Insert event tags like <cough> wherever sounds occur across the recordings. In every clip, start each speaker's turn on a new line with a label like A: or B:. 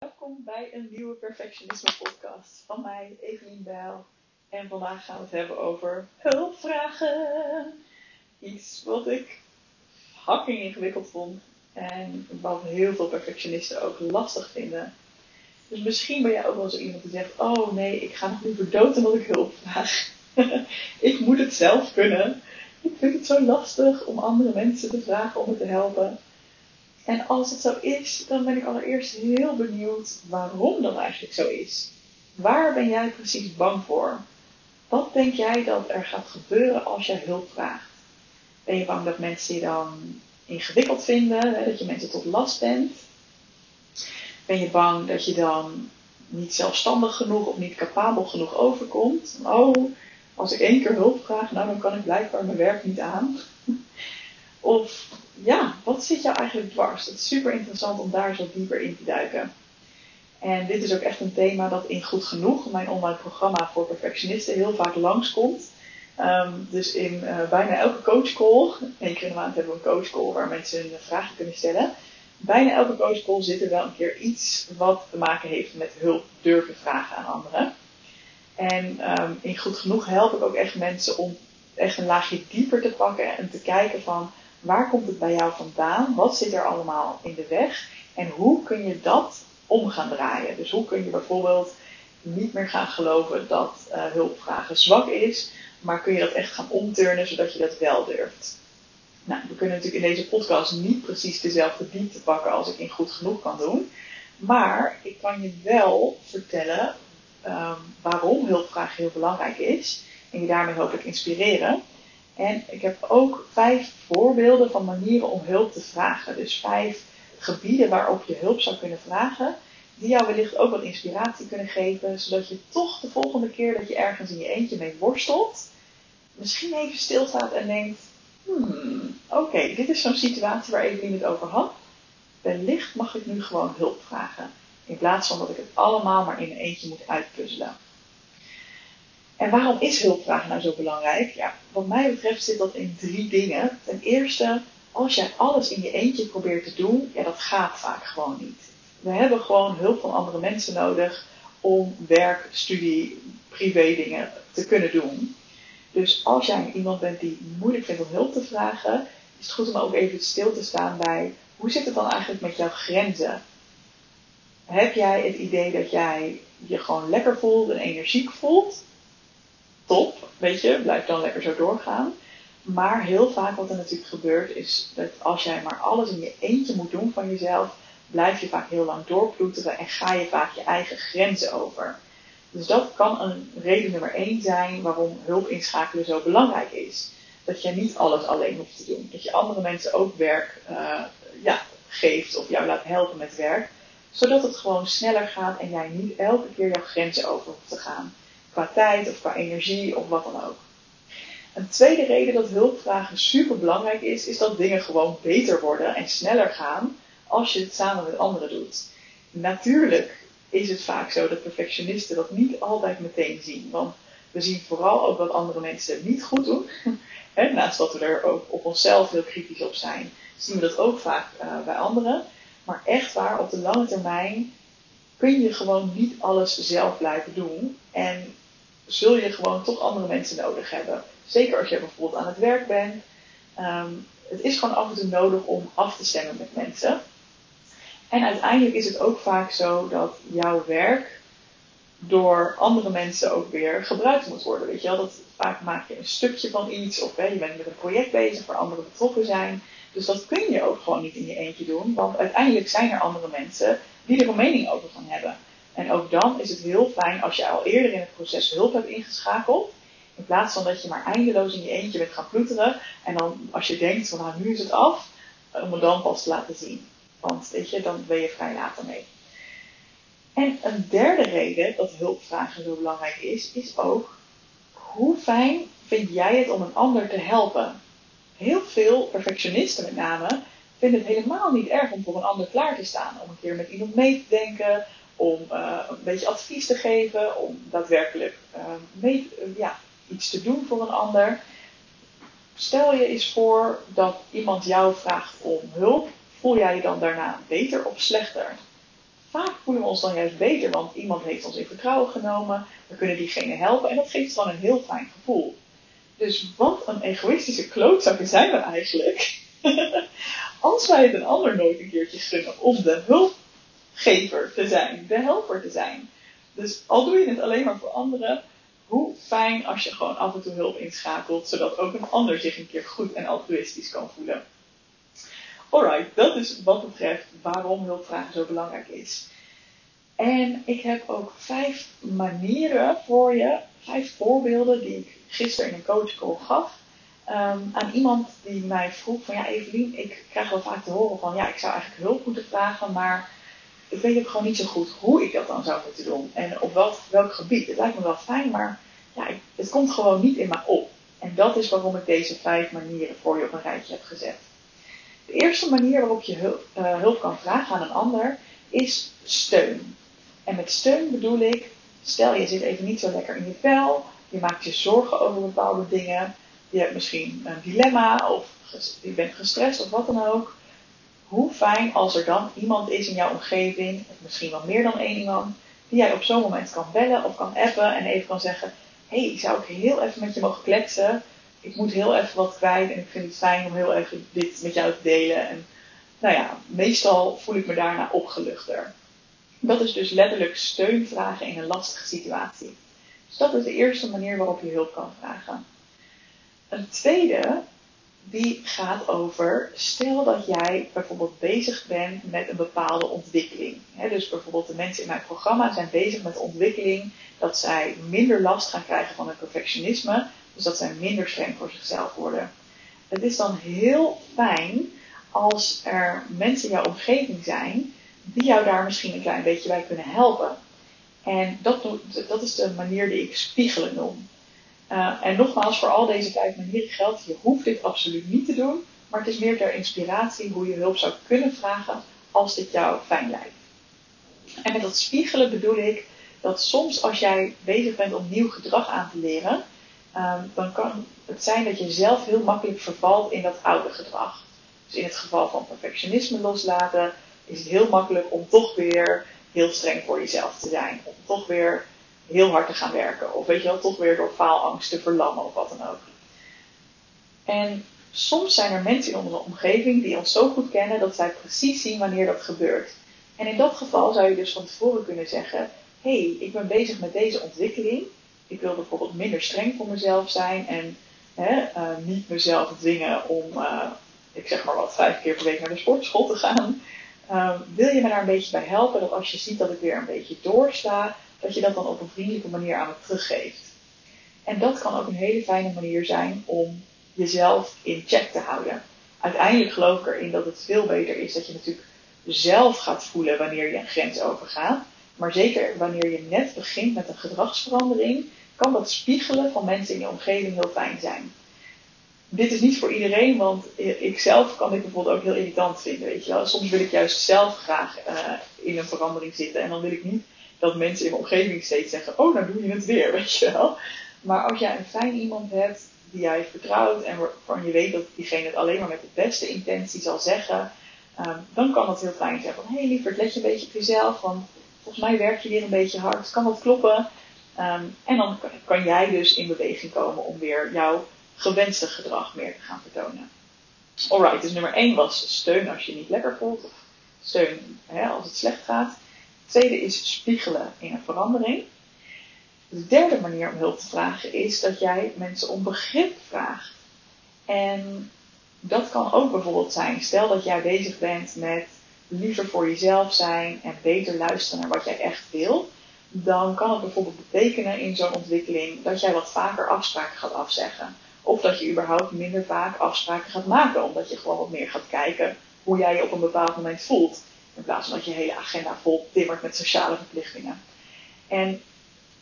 A: Welkom bij een nieuwe Perfectionisme podcast van mij, Evelien Bijl. En vandaag gaan we het hebben over hulpvragen. Iets wat ik fucking ingewikkeld vond en wat heel veel perfectionisten ook lastig vinden. Dus misschien ben jij ook wel zo iemand die zegt: Oh nee, ik ga nog liever dood dan dat ik hulp vraag. <laughs> ik moet het zelf kunnen. Ik vind het zo lastig om andere mensen te vragen om me te helpen. En als het zo is, dan ben ik allereerst heel benieuwd waarom dat eigenlijk zo is. Waar ben jij precies bang voor? Wat denk jij dat er gaat gebeuren als jij hulp vraagt? Ben je bang dat mensen je dan ingewikkeld vinden, dat je mensen tot last bent? Ben je bang dat je dan niet zelfstandig genoeg of niet capabel genoeg overkomt? Oh, als ik één keer hulp vraag, nou dan kan ik blijkbaar mijn werk niet aan. <laughs> Of ja, wat zit jou eigenlijk dwars? Het is super interessant om daar zo dieper in te duiken. En dit is ook echt een thema dat in Goed Genoeg, mijn online programma voor perfectionisten, heel vaak langskomt. Um, dus in uh, bijna elke coachcall, één keer in de maand hebben we een coachcall waar mensen hun vragen kunnen stellen. Bijna elke coachcall zit er wel een keer iets wat te maken heeft met hulp durven vragen aan anderen. En um, in Goed Genoeg help ik ook echt mensen om echt een laagje dieper te pakken en te kijken van Waar komt het bij jou vandaan? Wat zit er allemaal in de weg? En hoe kun je dat om gaan draaien? Dus hoe kun je bijvoorbeeld niet meer gaan geloven dat uh, hulpvragen zwak is, maar kun je dat echt gaan omturnen zodat je dat wel durft? Nou, we kunnen natuurlijk in deze podcast niet precies dezelfde diepte pakken als ik in goed genoeg kan doen. Maar ik kan je wel vertellen um, waarom hulpvraag heel belangrijk is. En je daarmee hopelijk inspireren. En ik heb ook vijf voorbeelden van manieren om hulp te vragen. Dus vijf gebieden waarop je hulp zou kunnen vragen. Die jou wellicht ook wat inspiratie kunnen geven. Zodat je toch de volgende keer dat je ergens in je eentje mee worstelt. Misschien even stilstaat en denkt. Hmm, oké, dit is zo'n situatie waar Evelien het over had. Wellicht mag ik nu gewoon hulp vragen. In plaats van dat ik het allemaal maar in mijn eentje moet uitpuzzelen. En waarom is hulpvragen nou zo belangrijk? Ja, wat mij betreft zit dat in drie dingen. Ten eerste, als jij alles in je eentje probeert te doen, ja, dat gaat vaak gewoon niet. We hebben gewoon hulp van andere mensen nodig om werk, studie, privé dingen te kunnen doen. Dus als jij iemand bent die moeilijk vindt om hulp te vragen, is het goed om ook even stil te staan bij hoe zit het dan eigenlijk met jouw grenzen? Heb jij het idee dat jij je gewoon lekker voelt en energiek voelt? Top, weet je, blijf dan lekker zo doorgaan. Maar heel vaak wat er natuurlijk gebeurt is dat als jij maar alles in je eentje moet doen van jezelf, blijf je vaak heel lang doorploeteren en ga je vaak je eigen grenzen over. Dus dat kan een reden nummer één zijn waarom hulp inschakelen zo belangrijk is. Dat jij niet alles alleen hoeft te doen. Dat je andere mensen ook werk uh, ja, geeft of jou laat helpen met werk. Zodat het gewoon sneller gaat en jij niet elke keer jouw grenzen over hoeft te gaan qua tijd of qua energie of wat dan ook. Een tweede reden dat hulpvragen super belangrijk is, is dat dingen gewoon beter worden en sneller gaan als je het samen met anderen doet. Natuurlijk is het vaak zo dat perfectionisten dat niet altijd meteen zien. Want we zien vooral ook wat andere mensen niet goed doen. <laughs> naast dat we er ook op onszelf heel kritisch op zijn, zien we dat ook vaak uh, bij anderen. Maar echt waar, op de lange termijn kun je gewoon niet alles zelf blijven doen. En zul je gewoon toch andere mensen nodig hebben. Zeker als je bijvoorbeeld aan het werk bent. Um, het is gewoon af en toe nodig om af te stemmen met mensen. En uiteindelijk is het ook vaak zo dat jouw werk door andere mensen ook weer gebruikt moet worden. Weet je wel, dat vaak maak je een stukje van iets of je bent met een project bezig waar anderen betrokken zijn. Dus dat kun je ook gewoon niet in je eentje doen, want uiteindelijk zijn er andere mensen die er een mening over gaan hebben. En ook dan is het heel fijn als je al eerder in het proces hulp hebt ingeschakeld. In plaats van dat je maar eindeloos in je eentje bent gaan ploeteren. En dan als je denkt van nou nu is het af. Om het dan pas te laten zien. Want weet je, dan ben je vrij later mee. En een derde reden dat hulpvragen zo belangrijk is, is ook hoe fijn vind jij het om een ander te helpen? Heel veel perfectionisten met name vinden het helemaal niet erg om voor een ander klaar te staan. Om een keer met iemand mee te denken, om uh, een beetje advies te geven, om daadwerkelijk mee, uh, ja, iets te doen voor een ander. Stel je eens voor dat iemand jou vraagt om hulp, voel jij je dan daarna beter of slechter? vaak voelen we ons dan juist beter, want iemand heeft ons in vertrouwen genomen. We kunnen diegene helpen en dat geeft gewoon een heel fijn gevoel. Dus wat een egoïstische klootzakken zijn we eigenlijk. <laughs> Als wij het een ander nooit een keertje gunnen om de hulpgever te zijn, de helper te zijn. Dus al doe je het alleen maar voor anderen, hoe fijn als je gewoon af en toe hulp inschakelt, zodat ook een ander zich een keer goed en altruïstisch kan voelen. Alright, dat is wat betreft waarom hulpvragen zo belangrijk is. En ik heb ook vijf manieren voor je, vijf voorbeelden die ik gisteren in een coachcall gaf. Ehm, aan iemand die mij vroeg van ja Evelien, ik krijg wel vaak te horen van ja ik zou eigenlijk hulp moeten vragen, maar ik weet ook gewoon niet zo goed hoe ik dat dan zou moeten doen. En op welk, welk gebied. Het lijkt me wel fijn, maar ja, het komt gewoon niet in me op. En dat is waarom ik deze vijf manieren voor je op een rijtje heb gezet. De eerste manier waarop je hulp, uh, hulp kan vragen aan een ander is steun. En met steun bedoel ik, stel je zit even niet zo lekker in je vel, je maakt je zorgen over bepaalde dingen, je hebt misschien een dilemma of je bent gestrest of wat dan ook. Hoe fijn als er dan iemand is in jouw omgeving, of misschien wel meer dan één iemand, die jij op zo'n moment kan bellen of kan appen en even kan zeggen: hey, zou ik heel even met je mogen kletsen? Ik moet heel even wat kwijt en ik vind het fijn om heel even dit met jou te delen. En nou ja, meestal voel ik me daarna opgeluchter. Dat is dus letterlijk steun vragen in een lastige situatie. Dus dat is de eerste manier waarop je hulp kan vragen. Een tweede, die gaat over, stel dat jij bijvoorbeeld bezig bent met een bepaalde ontwikkeling. dus bijvoorbeeld de mensen in mijn programma zijn bezig met ontwikkeling dat zij minder last gaan krijgen van hun perfectionisme. Dus dat zij minder streng voor zichzelf worden. Het is dan heel fijn als er mensen in jouw omgeving zijn die jou daar misschien een klein beetje bij kunnen helpen. En dat, dat is de manier die ik spiegelen noem. Uh, en nogmaals, voor al deze vijf manieren geldt, je hoeft dit absoluut niet te doen, maar het is meer ter inspiratie hoe je hulp zou kunnen vragen als dit jou fijn lijkt. En met dat spiegelen bedoel ik dat soms als jij bezig bent om nieuw gedrag aan te leren, uh, dan kan het zijn dat je zelf heel makkelijk vervalt in dat oude gedrag. Dus in het geval van perfectionisme loslaten, is het heel makkelijk om toch weer heel streng voor jezelf te zijn. Om toch weer heel hard te gaan werken. Of weet je wel, toch weer door faalangst te verlammen of wat dan ook. En soms zijn er mensen in onze omgeving die ons zo goed kennen dat zij precies zien wanneer dat gebeurt. En in dat geval zou je dus van tevoren kunnen zeggen: hé, hey, ik ben bezig met deze ontwikkeling. Ik wil bijvoorbeeld minder streng voor mezelf zijn en hè, uh, niet mezelf dwingen om, uh, ik zeg maar wat, vijf keer per week naar de sportschool te gaan. Um, wil je me daar een beetje bij helpen dat als je ziet dat ik weer een beetje doorsta, dat je dat dan op een vriendelijke manier aan me teruggeeft. En dat kan ook een hele fijne manier zijn om jezelf in check te houden. Uiteindelijk geloof ik erin dat het veel beter is dat je natuurlijk zelf gaat voelen wanneer je een grens overgaat. Maar zeker wanneer je net begint met een gedragsverandering, kan dat spiegelen van mensen in je omgeving heel fijn zijn dit is niet voor iedereen, want ik zelf kan dit bijvoorbeeld ook heel irritant vinden, weet je wel. Soms wil ik juist zelf graag uh, in een verandering zitten en dan wil ik niet dat mensen in mijn omgeving steeds zeggen, oh, nou doe je het weer, <laughs> weet je wel. Maar als jij een fijn iemand hebt die jij vertrouwt en waarvan je weet dat diegene het alleen maar met de beste intentie zal zeggen, um, dan kan dat heel fijn zijn van, hé hey, lieverd, let je een beetje op jezelf, want volgens mij werk je weer een beetje hard, kan dat kloppen? Um, en dan kan jij dus in beweging komen om weer jouw gewenste gedrag meer te gaan vertonen. Alright, dus nummer 1 was steun als je niet lekker voelt, of steun hè, als het slecht gaat. Tweede is spiegelen in een verandering. De derde manier om hulp te vragen is dat jij mensen om begrip vraagt. En dat kan ook bijvoorbeeld zijn, stel dat jij bezig bent met liever voor jezelf zijn en beter luisteren naar wat jij echt wil, dan kan het bijvoorbeeld betekenen in zo'n ontwikkeling dat jij wat vaker afspraken gaat afzeggen. Of dat je überhaupt minder vaak afspraken gaat maken, omdat je gewoon wat meer gaat kijken hoe jij je op een bepaald moment voelt. In plaats van dat je hele agenda vol timmert met sociale verplichtingen. En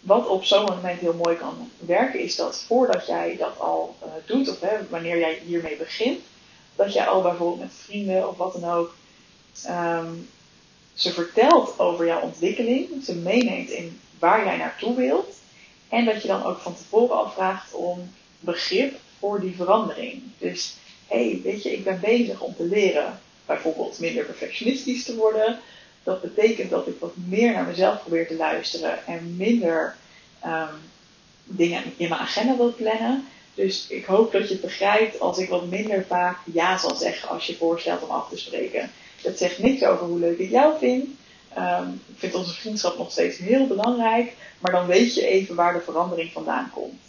A: wat op zo'n moment heel mooi kan werken, is dat voordat jij dat al uh, doet, of hè, wanneer jij hiermee begint, dat jij al bijvoorbeeld met vrienden of wat dan ook um, ze vertelt over jouw ontwikkeling, ze meeneemt in waar jij naartoe wilt. En dat je dan ook van tevoren al vraagt om begrip voor die verandering. Dus, hé, hey, weet je, ik ben bezig om te leren bijvoorbeeld minder perfectionistisch te worden. Dat betekent dat ik wat meer naar mezelf probeer te luisteren en minder um, dingen in mijn agenda wil plannen. Dus ik hoop dat je het begrijpt als ik wat minder vaak ja zal zeggen als je voorstelt om af te spreken. Dat zegt niks over hoe leuk ik jou vind. Um, ik vind onze vriendschap nog steeds heel belangrijk, maar dan weet je even waar de verandering vandaan komt.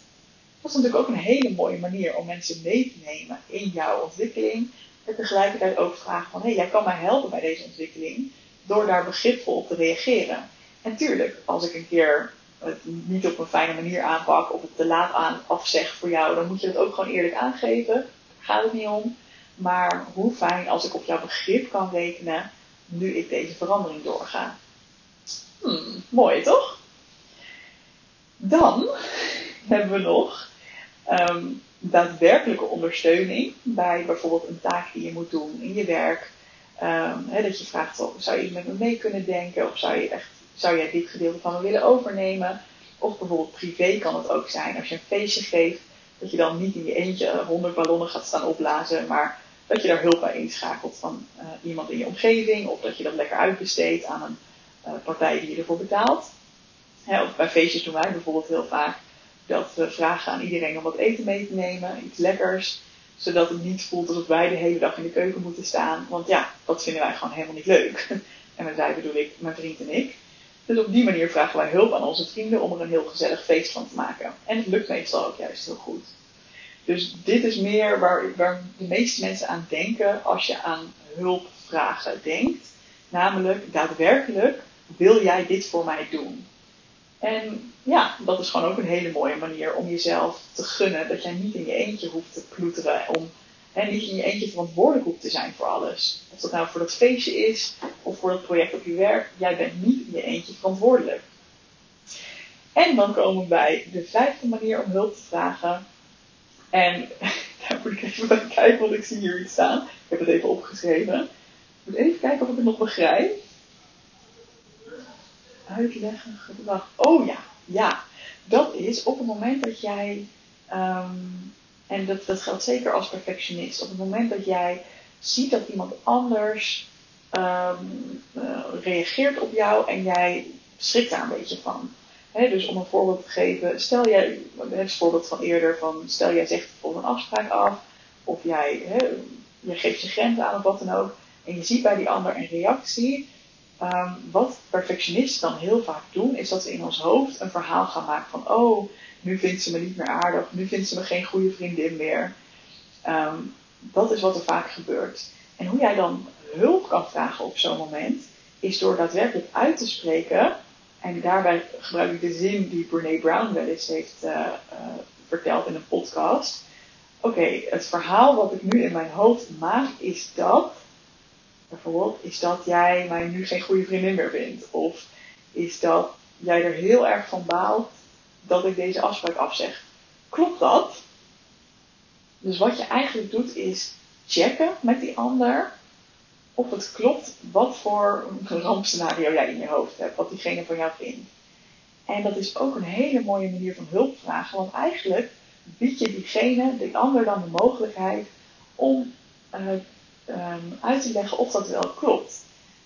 A: Dat is natuurlijk ook een hele mooie manier om mensen mee te nemen in jouw ontwikkeling. En tegelijkertijd ook vragen van, hé, hey, jij kan mij helpen bij deze ontwikkeling door daar begripvol op te reageren. En tuurlijk, als ik een keer het niet op een fijne manier aanpak of het te laat aan afzeg voor jou, dan moet je het ook gewoon eerlijk aangeven. Daar gaat het niet om. Maar hoe fijn als ik op jouw begrip kan rekenen nu ik deze verandering doorga. Hmm, mooi toch? Dan <laughs> hebben we nog um, daadwerkelijke ondersteuning bij bijvoorbeeld een taak die je moet doen in je werk. Um, dat je vraagt, oh, zou je met me mee kunnen denken? Of zou, je echt, zou jij dit gedeelte van me willen overnemen? Of bijvoorbeeld privé kan het ook zijn. Als je een feestje geeft, dat je dan niet in je eentje honderd ballonnen gaat staan opblazen, maar dat je daar hulp bij inschakelt van uh, iemand in je omgeving. Of dat je dat lekker uitbesteedt aan een uh, partij die je ervoor betaalt. of bij feestjes doen wij bijvoorbeeld heel vaak dat we vragen aan iedereen om wat eten mee te nemen, iets lekkers, zodat het niet voelt alsof wij de hele dag in de keuken moeten staan. Want ja, dat vinden wij gewoon helemaal niet leuk. <laughs> En met wij bedoel ik mijn vriend en ik. Dus op die manier vragen wij hulp aan onze vrienden om er een heel gezellig feest van te maken. En het lukt meestal ook juist heel goed. Dus dit is meer waar, waar de meeste mensen aan denken als je aan hulpvragen denkt. Namelijk, daadwerkelijk, wil jij dit voor mij doen? En ja, dat is gewoon ook een hele mooie manier om jezelf te gunnen dat jij niet in je eentje hoeft te ploeteren. Om hè, niet in je eentje verantwoordelijk hoeft te zijn voor alles. Of dat nou voor dat feestje is of voor dat project op je werk. Jij bent niet in je eentje verantwoordelijk. En dan komen we bij de vijfde manier om hulp te vragen. En <laughs> daar moet ik even kijken, want ik zie hier iets staan. Ik heb het even opgeschreven. Ik moet even kijken of ik het nog begrijp uitleggen, gedrag. Oh ja, ja. Dat is op het moment dat jij, um, en dat, dat geldt zeker als perfectionist, op het moment dat jij ziet dat iemand anders um, uh, reageert op jou en jij schrikt daar een beetje van. He, dus om een voorbeeld te geven, stel jij, het voorbeeld van eerder, van stel jij zegt bijvoorbeeld een afspraak af, of jij je geeft je grenzen aan of wat dan ook, en je ziet bij die ander een reactie Um, wat perfectionisten dan heel vaak doen, is dat ze in ons hoofd een verhaal gaan maken van: oh, nu vindt ze me niet meer aardig, nu vindt ze me geen goede vriendin meer. Um, dat is wat er vaak gebeurt. En hoe jij dan hulp kan vragen op zo'n moment, is door daadwerkelijk uit te spreken. En daarbij gebruik ik de zin die Brene Brown wel eens heeft uh, uh, verteld in een podcast. Oké, het verhaal wat ik nu in mijn hoofd maak is dat bijvoorbeeld, is dat jij mij nu geen goede vriendin meer vindt. Of is dat jij er heel erg van baalt dat ik deze afspraak afzeg. Klopt dat? Dus wat je eigenlijk doet is checken met die ander of het klopt wat voor <laughs> rampscenario jij in je hoofd hebt, wat diegene van jou vindt. En dat is ook een hele mooie manier van hulp vragen, want eigenlijk bied je diegene, die ander dan de mogelijkheid om uh, um, uit te leggen of dat wel klopt.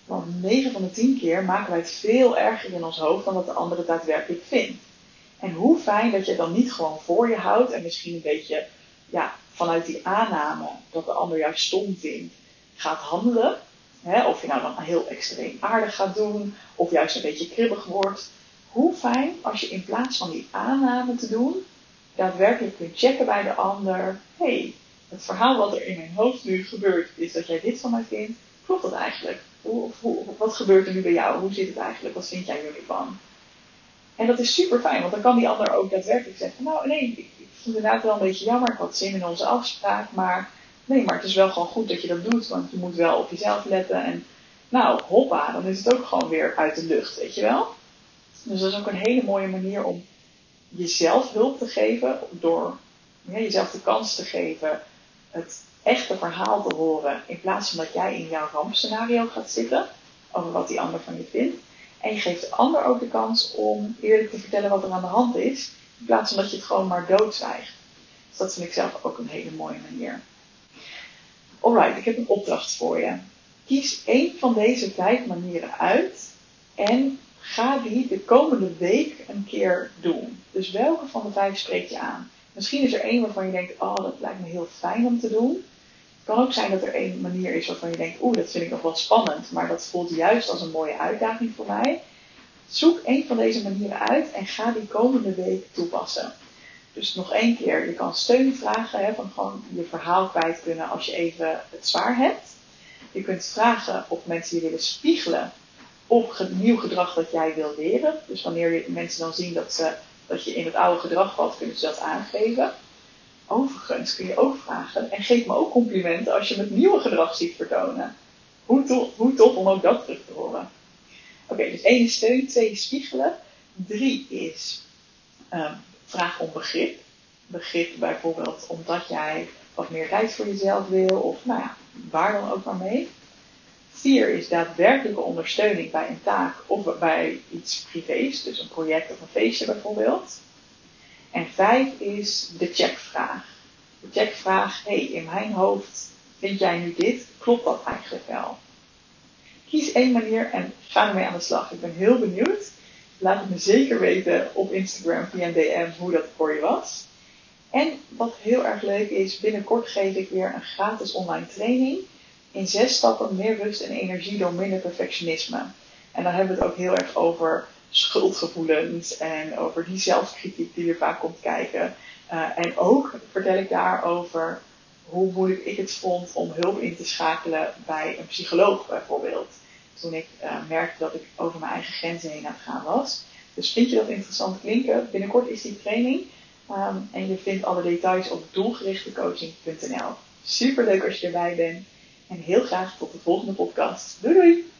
A: Want 9 van de 10 keer maken wij het veel erger in ons hoofd dan dat de ander het daadwerkelijk vindt. En hoe fijn dat je dan niet gewoon voor je houdt en misschien een beetje ja, vanuit die aanname dat de ander jou stom vindt, gaat handelen. Hè, of je nou dan heel extreem aardig gaat doen, of juist een beetje kribbig wordt. Hoe fijn als je in plaats van die aanname te doen, daadwerkelijk kunt checken bij de ander. hey, het verhaal wat er in mijn hoofd nu gebeurt, is dat jij dit van mij vindt. Klopt dat eigenlijk? Wat gebeurt er nu bij jou? Hoe zit het eigenlijk? Wat vind jij nu van? En dat is super fijn, want dan kan die ander ook daadwerkelijk zeggen: Nou, nee, ik, ik vind het inderdaad wel een beetje jammer. Ik had zin in onze afspraak, maar nee, maar het is wel gewoon goed dat je dat doet, want je moet wel op jezelf letten. En nou, hoppa, dan is het ook gewoon weer uit de lucht, weet je wel? Dus dat is ook een hele mooie manier om jezelf hulp te geven, door jezelf de kans te geven het echte verhaal te horen. In plaats van dat jij in jouw rampscenario gaat zitten. Over wat die ander van je vindt. En je geeft de ander ook de kans om eerlijk te vertellen wat er aan de hand is. In plaats van dat je het gewoon maar doodzwijgt. Dus dat vind ik zelf ook een hele mooie manier. Alright, ik heb een opdracht voor je. Kies één van deze vijf manieren uit en ga die de komende week een keer doen. Dus welke van de vijf spreek je aan? Misschien is er één waarvan je denkt, oh dat lijkt me heel fijn om te doen. Het kan ook zijn dat er één manier is waarvan je denkt, oeh dat vind ik nog wel spannend, maar dat voelt juist als een mooie uitdaging voor mij. Zoek één van deze manieren uit en ga die komende week toepassen. Dus nog één keer, je kan steun vragen, hè, van gewoon je verhaal kwijt kunnen als je even het zwaar hebt. Je kunt vragen of mensen je willen spiegelen op nieuw gedrag dat jij wil leren. Dus wanneer mensen dan zien dat, ze, dat je in het oude gedrag valt, kunnen ze dat aangeven. Overigens kun je ook vragen, en geef me ook complimenten als je het nieuwe gedrag ziet vertonen. Hoe hoe tof om ook dat terug te horen. Oké, dus één is steun, twee is spiegelen. Drie is um, vraag om begrip. Begrip bijvoorbeeld omdat jij wat meer tijd voor jezelf wil, of nou ja, waar dan ook maar mee. Vier is daadwerkelijke ondersteuning bij een taak of bij iets privés, dus een project of een feestje bijvoorbeeld. En vijf is de checkvraag. De checkvraag, hé, hey, in mijn hoofd vind jij nu dit, klopt dat eigenlijk wel? Kies één manier en ga ermee aan de slag. Ik ben heel benieuwd. Laat het me zeker weten op Instagram via DM hoe dat voor je was. En wat heel erg leuk is, binnenkort geef ik weer een gratis online training. In zes stappen meer rust en energie door minder perfectionisme. En dan hebben we het ook heel erg over schuldgevoelens en over die zelfkritiek die er vaak komt kijken. Uh, en ook vertel ik daarover hoe moeilijk ik het vond om hulp in te schakelen bij een psycholoog bijvoorbeeld. Toen ik uh, merkte dat ik over mijn eigen grenzen heen aan het gaan was. Dus vind je dat interessant klinken? Binnenkort is die training. Um, en je vindt alle details op doelgerichtecoaching.nl. Super leuk als je erbij bent. En heel graag tot de volgende podcast. Doei doei!